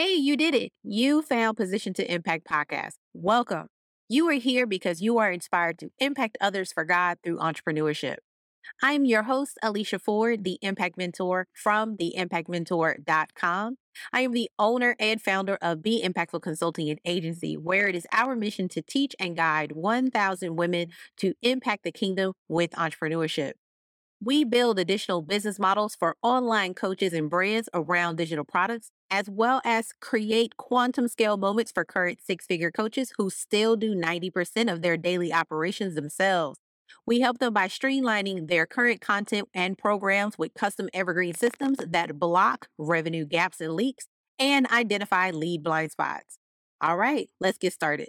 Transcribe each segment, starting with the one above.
Hey, you did it. You found Position to Impact podcast. Welcome. You are here because you are inspired to impact others for God through entrepreneurship. I'm your host, Alicia Ford, the Impact Mentor from theimpactmentor.com. I am the owner and founder of Be Impactful Consulting and Agency, where it is our mission to teach and guide 1,000 women to impact the kingdom with entrepreneurship. We build additional business models for online coaches and brands around digital products, as well as create quantum scale moments for current six figure coaches who still do 90% of their daily operations themselves. We help them by streamlining their current content and programs with custom evergreen systems that block revenue gaps and leaks and identify lead blind spots. All right, let's get started.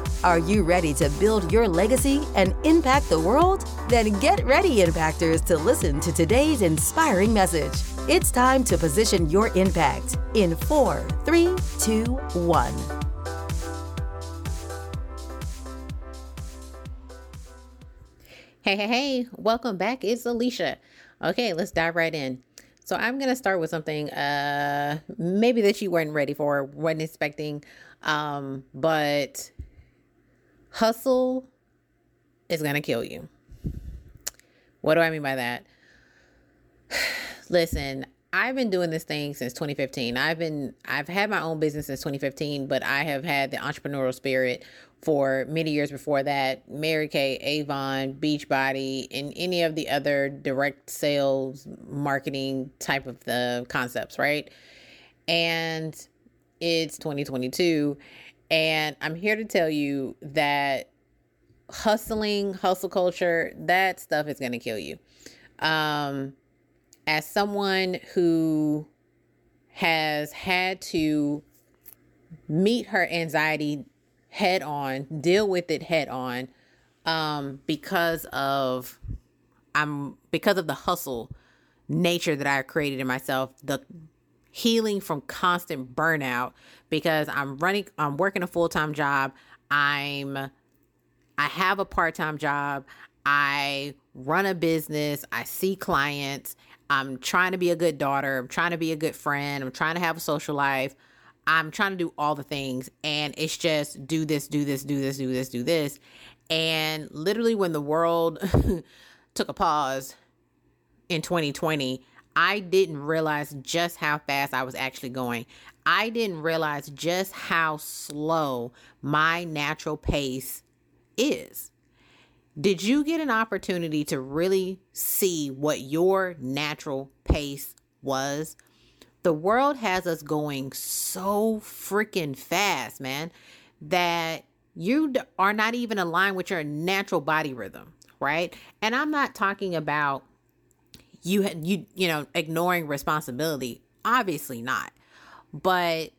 Are you ready to build your legacy and impact the world? Then get ready, Impactors, to listen to today's inspiring message. It's time to position your impact in four, three, two, one. Hey, hey, hey, welcome back. It's Alicia. Okay, let's dive right in. So I'm gonna start with something uh maybe that you weren't ready for, wasn't expecting. Um, but hustle is going to kill you. What do I mean by that? Listen, I've been doing this thing since 2015. I've been I've had my own business since 2015, but I have had the entrepreneurial spirit for many years before that. Mary Kay, Avon, Beachbody, and any of the other direct sales marketing type of the concepts, right? And it's 2022 and I'm here to tell you that hustling, hustle culture, that stuff is going to kill you. Um, as someone who has had to meet her anxiety head on, deal with it head on, um, because of I'm because of the hustle nature that I created in myself, the healing from constant burnout because I'm running I'm working a full-time job. I'm I have a part-time job. I run a business. I see clients. I'm trying to be a good daughter. I'm trying to be a good friend. I'm trying to have a social life. I'm trying to do all the things and it's just do this, do this, do this, do this, do this. And literally when the world took a pause in 2020, I didn't realize just how fast I was actually going. I didn't realize just how slow my natural pace is. Did you get an opportunity to really see what your natural pace was? The world has us going so freaking fast, man, that you are not even aligned with your natural body rhythm, right? And I'm not talking about you had you you know ignoring responsibility? Obviously not. But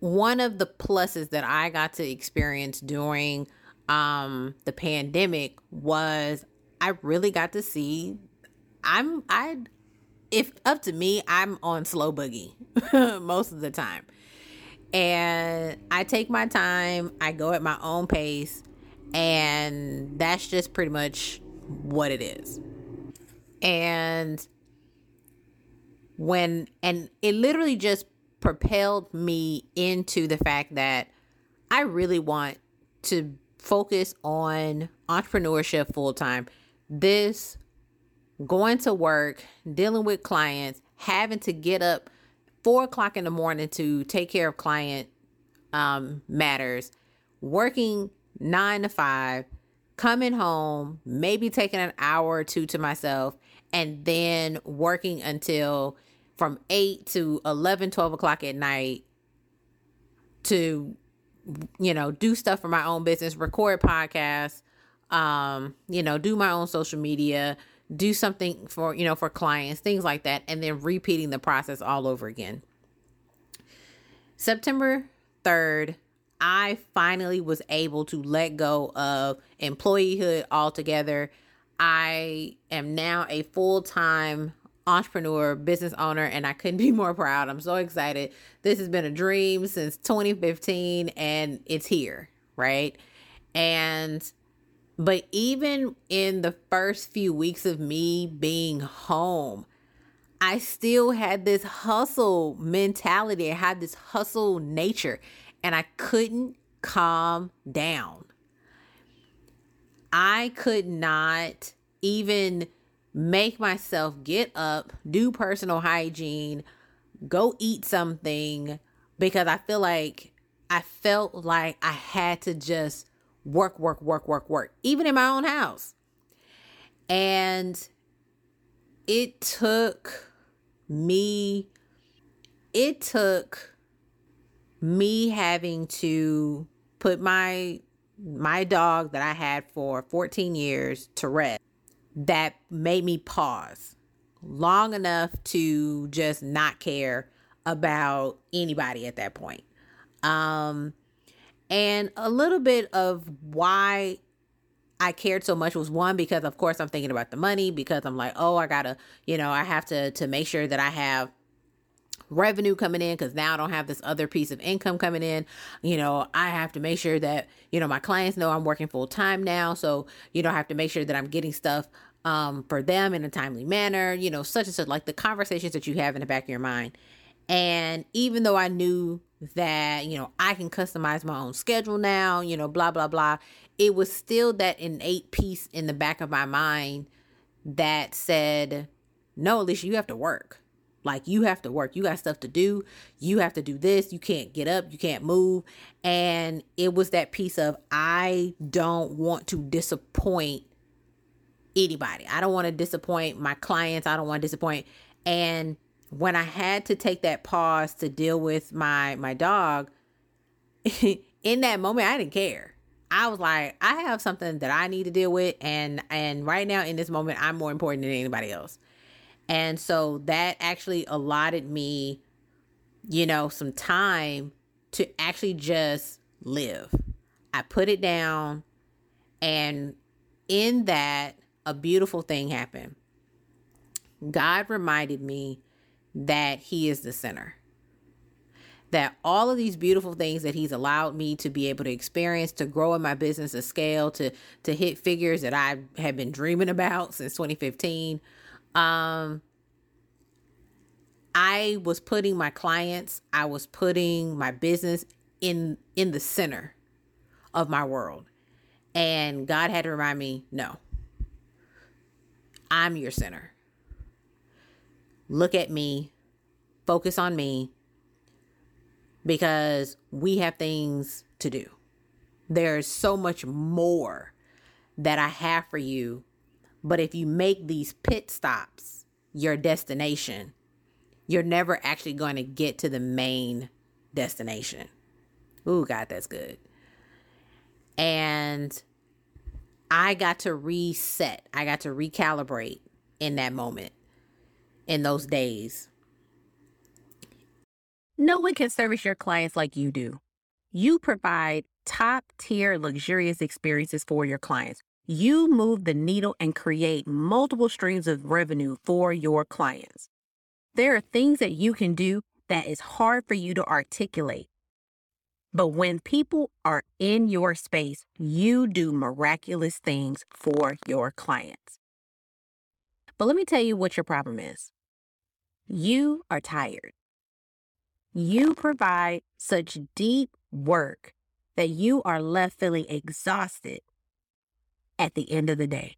one of the pluses that i got to experience during um the pandemic was i really got to see i'm i if up to me i'm on slow boogie most of the time. And i take my time i go at my own pace and that's just pretty much what it is and when and it literally just propelled me into the fact that I really want to focus on entrepreneurship full time. This going to work, dealing with clients, having to get up four o'clock in the morning to take care of client um, matters, working nine to five, coming home, maybe taking an hour or two to myself, and then working until from 8 to 11 12 o'clock at night to you know do stuff for my own business record podcasts um you know do my own social media do something for you know for clients things like that and then repeating the process all over again. September 3rd I finally was able to let go of employeehood altogether. I am now a full time entrepreneur, business owner, and I couldn't be more proud. I'm so excited. This has been a dream since 2015 and it's here, right? And but even in the first few weeks of me being home, I still had this hustle mentality. I had this hustle nature, and I couldn't calm down. I could not even make myself get up, do personal hygiene, go eat something because I feel like I felt like I had to just work, work, work, work, work, even in my own house. And it took me, it took me having to put my my dog that I had for 14 years to rest that made me pause long enough to just not care about anybody at that point. Um and a little bit of why I cared so much was one because of course I'm thinking about the money because I'm like, "Oh, I got to, you know, I have to to make sure that I have revenue coming in because now I don't have this other piece of income coming in. You know, I have to make sure that, you know, my clients know I'm working full time now. So, you know, I have to make sure that I'm getting stuff um, for them in a timely manner, you know, such and such, like the conversations that you have in the back of your mind. And even though I knew that, you know, I can customize my own schedule now, you know, blah, blah, blah, it was still that innate piece in the back of my mind that said, no, Alicia, you have to work. Like you have to work. You got stuff to do. You have to do this. You can't get up. You can't move. And it was that piece of I don't want to disappoint anybody. I don't want to disappoint my clients. I don't want to disappoint. And when I had to take that pause to deal with my my dog, in that moment I didn't care. I was like, I have something that I need to deal with and and right now in this moment I'm more important than anybody else. And so that actually allotted me you know some time to actually just live. I put it down and in that a beautiful thing happened. God reminded me that He is the center. That all of these beautiful things that He's allowed me to be able to experience, to grow in my business, to scale, to to hit figures that I have been dreaming about since 2015. Um, I was putting my clients, I was putting my business in in the center of my world. And God had to remind me, no, I'm your center. Look at me, focus on me, because we have things to do. There's so much more that I have for you. But if you make these pit stops your destination, you're never actually going to get to the main destination. Ooh, God, that's good. And I got to reset, I got to recalibrate in that moment, in those days. No one can service your clients like you do. You provide top tier luxurious experiences for your clients. You move the needle and create multiple streams of revenue for your clients. There are things that you can do that is hard for you to articulate. But when people are in your space, you do miraculous things for your clients. But let me tell you what your problem is you are tired. You provide such deep work that you are left feeling exhausted at the end of the day.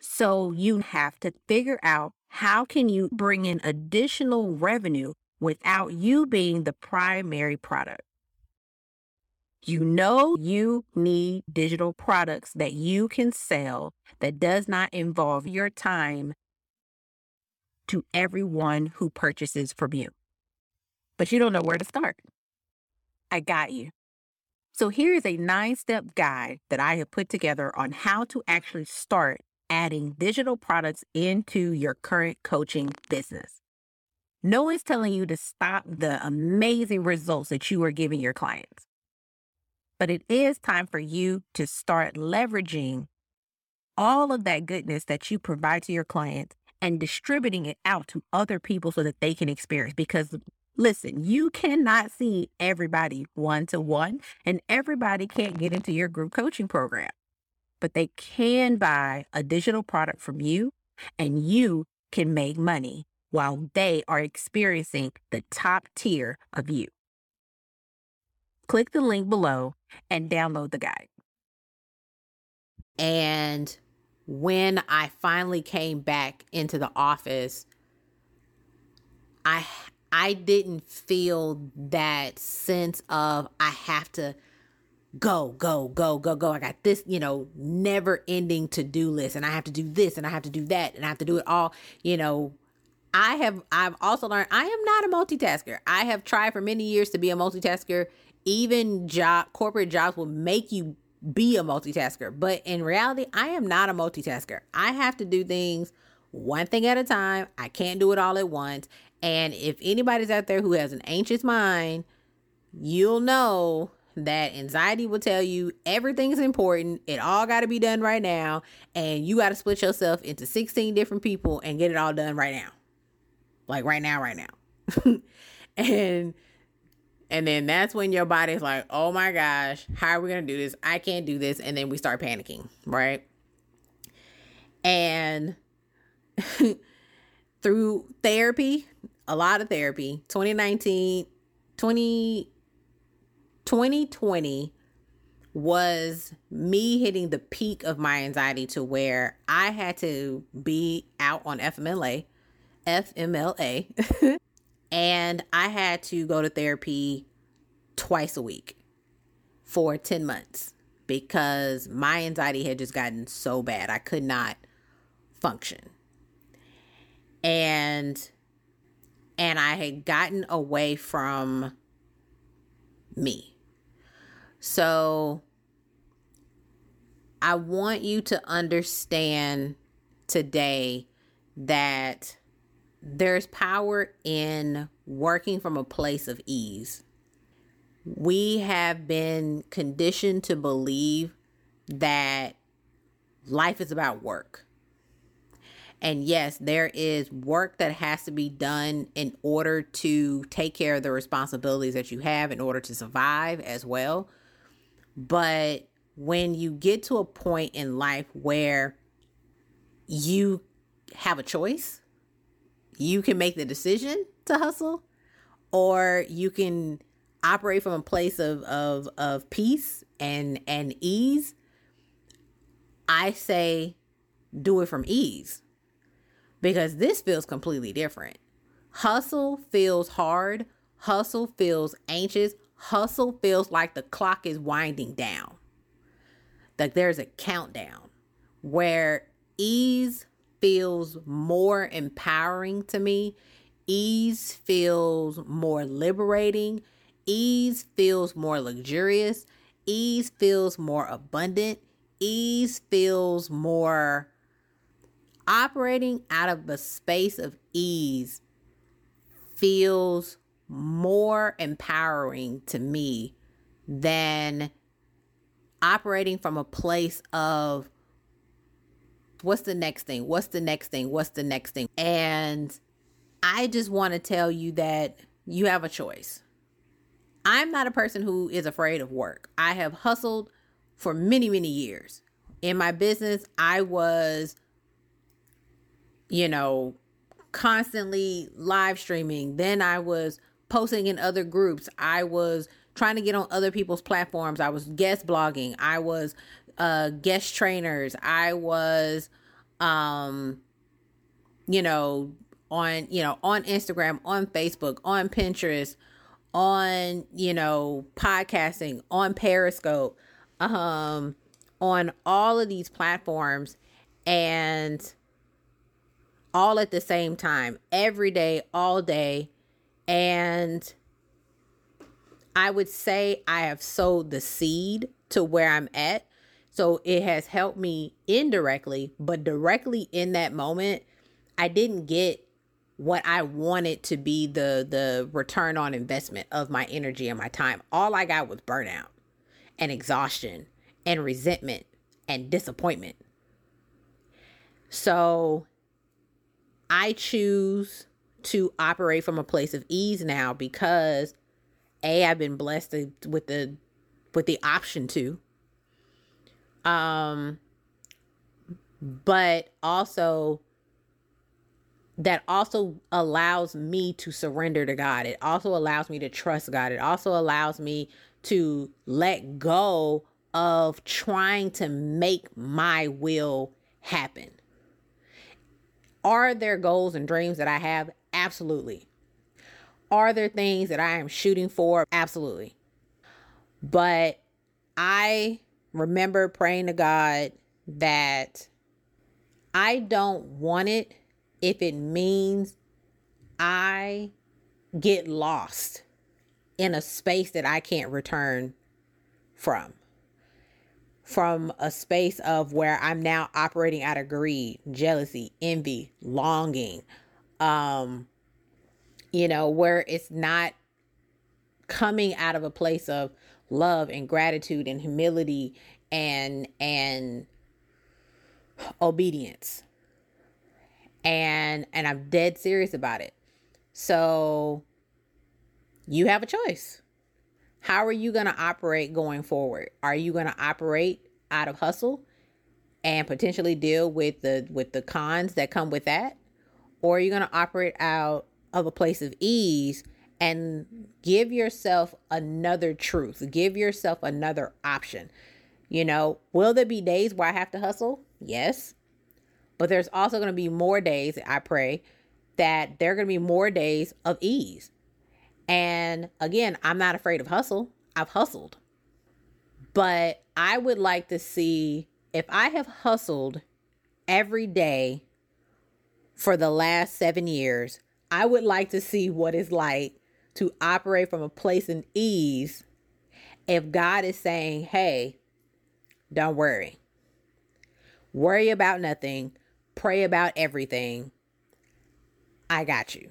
So you have to figure out how can you bring in additional revenue without you being the primary product. You know you need digital products that you can sell that does not involve your time to everyone who purchases from you. But you don't know where to start. I got you. So here is a nine step guide that I have put together on how to actually start adding digital products into your current coaching business. No one's telling you to stop the amazing results that you are giving your clients. But it is time for you to start leveraging all of that goodness that you provide to your clients and distributing it out to other people so that they can experience. Because listen, you cannot see everybody one to one, and everybody can't get into your group coaching program, but they can buy a digital product from you, and you can make money while they are experiencing the top tier of you. Click the link below and download the guide. And when I finally came back into the office, I I didn't feel that sense of I have to go, go, go, go, go. I got this, you know, never ending to do list, and I have to do this, and I have to do that, and I have to do it all, you know. I have I've also learned I am not a multitasker. I have tried for many years to be a multitasker. Even job corporate jobs will make you be a multitasker. But in reality, I am not a multitasker. I have to do things one thing at a time. I can't do it all at once. And if anybody's out there who has an anxious mind, you'll know that anxiety will tell you everything's important. It all got to be done right now. And you got to split yourself into 16 different people and get it all done right now. Like right now, right now. and and then that's when your body's like, oh my gosh, how are we going to do this? I can't do this. And then we start panicking, right? And through therapy, a lot of therapy, 2019, 20, 2020 was me hitting the peak of my anxiety to where I had to be out on FMLA, FMLA And I had to go to therapy twice a week for 10 months because my anxiety had just gotten so bad. I could not function. And and I had gotten away from me. So I want you to understand today that there's power in working from a place of ease. We have been conditioned to believe that life is about work. And yes, there is work that has to be done in order to take care of the responsibilities that you have in order to survive as well. But when you get to a point in life where you have a choice, you can make the decision to hustle or you can operate from a place of of of peace and and ease i say do it from ease because this feels completely different hustle feels hard hustle feels anxious hustle feels like the clock is winding down like there's a countdown where ease feels more empowering to me. Ease feels more liberating. Ease feels more luxurious. Ease feels more abundant. Ease feels more operating out of the space of ease feels more empowering to me than operating from a place of What's the next thing? What's the next thing? What's the next thing? And I just want to tell you that you have a choice. I'm not a person who is afraid of work. I have hustled for many, many years. In my business, I was, you know, constantly live streaming. Then I was posting in other groups. I was trying to get on other people's platforms. I was guest blogging. I was uh, guest trainers. I was, um, you know, on you know on Instagram, on Facebook, on Pinterest, on you know podcasting, on Periscope, um, on all of these platforms, and all at the same time, every day, all day, and I would say I have sowed the seed to where I'm at so it has helped me indirectly, but directly in that moment, I didn't get what I wanted to be the the return on investment of my energy and my time. All I got was burnout and exhaustion and resentment and disappointment. So I choose to operate from a place of ease now because a I've been blessed with the with the option to um but also that also allows me to surrender to God. It also allows me to trust God. It also allows me to let go of trying to make my will happen. Are there goals and dreams that I have? Absolutely. Are there things that I am shooting for? Absolutely. But I remember praying to God that I don't want it if it means I get lost in a space that I can't return from. From a space of where I'm now operating out of greed, jealousy, envy, longing, um, you know, where it's not coming out of a place of love and gratitude and humility and and obedience and and I'm dead serious about it. So you have a choice. How are you going to operate going forward? Are you going to operate out of hustle and potentially deal with the with the cons that come with that? Or are you going to operate out of a place of ease and give yourself another truth? Give yourself another option. You know, will there be days where I have to hustle? Yes. But there's also going to be more days, I pray, that there are going to be more days of ease. And again, I'm not afraid of hustle. I've hustled. But I would like to see if I have hustled every day for the last seven years, I would like to see what it's like to operate from a place in ease if God is saying, hey, don't worry. Worry about nothing pray about everything. I got you.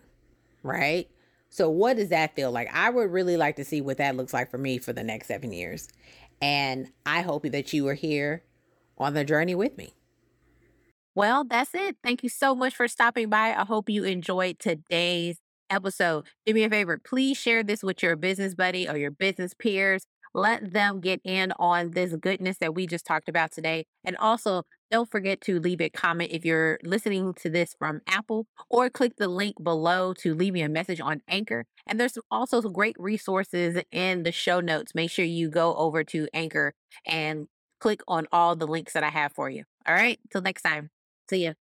Right? So, what does that feel like? I would really like to see what that looks like for me for the next seven years. And I hope that you are here on the journey with me. Well, that's it. Thank you so much for stopping by. I hope you enjoyed today's episode. Do me a favor, please share this with your business buddy or your business peers. Let them get in on this goodness that we just talked about today. And also, don't forget to leave a comment if you're listening to this from Apple or click the link below to leave me a message on Anchor. And there's also some great resources in the show notes. Make sure you go over to Anchor and click on all the links that I have for you. All right, till next time. See ya.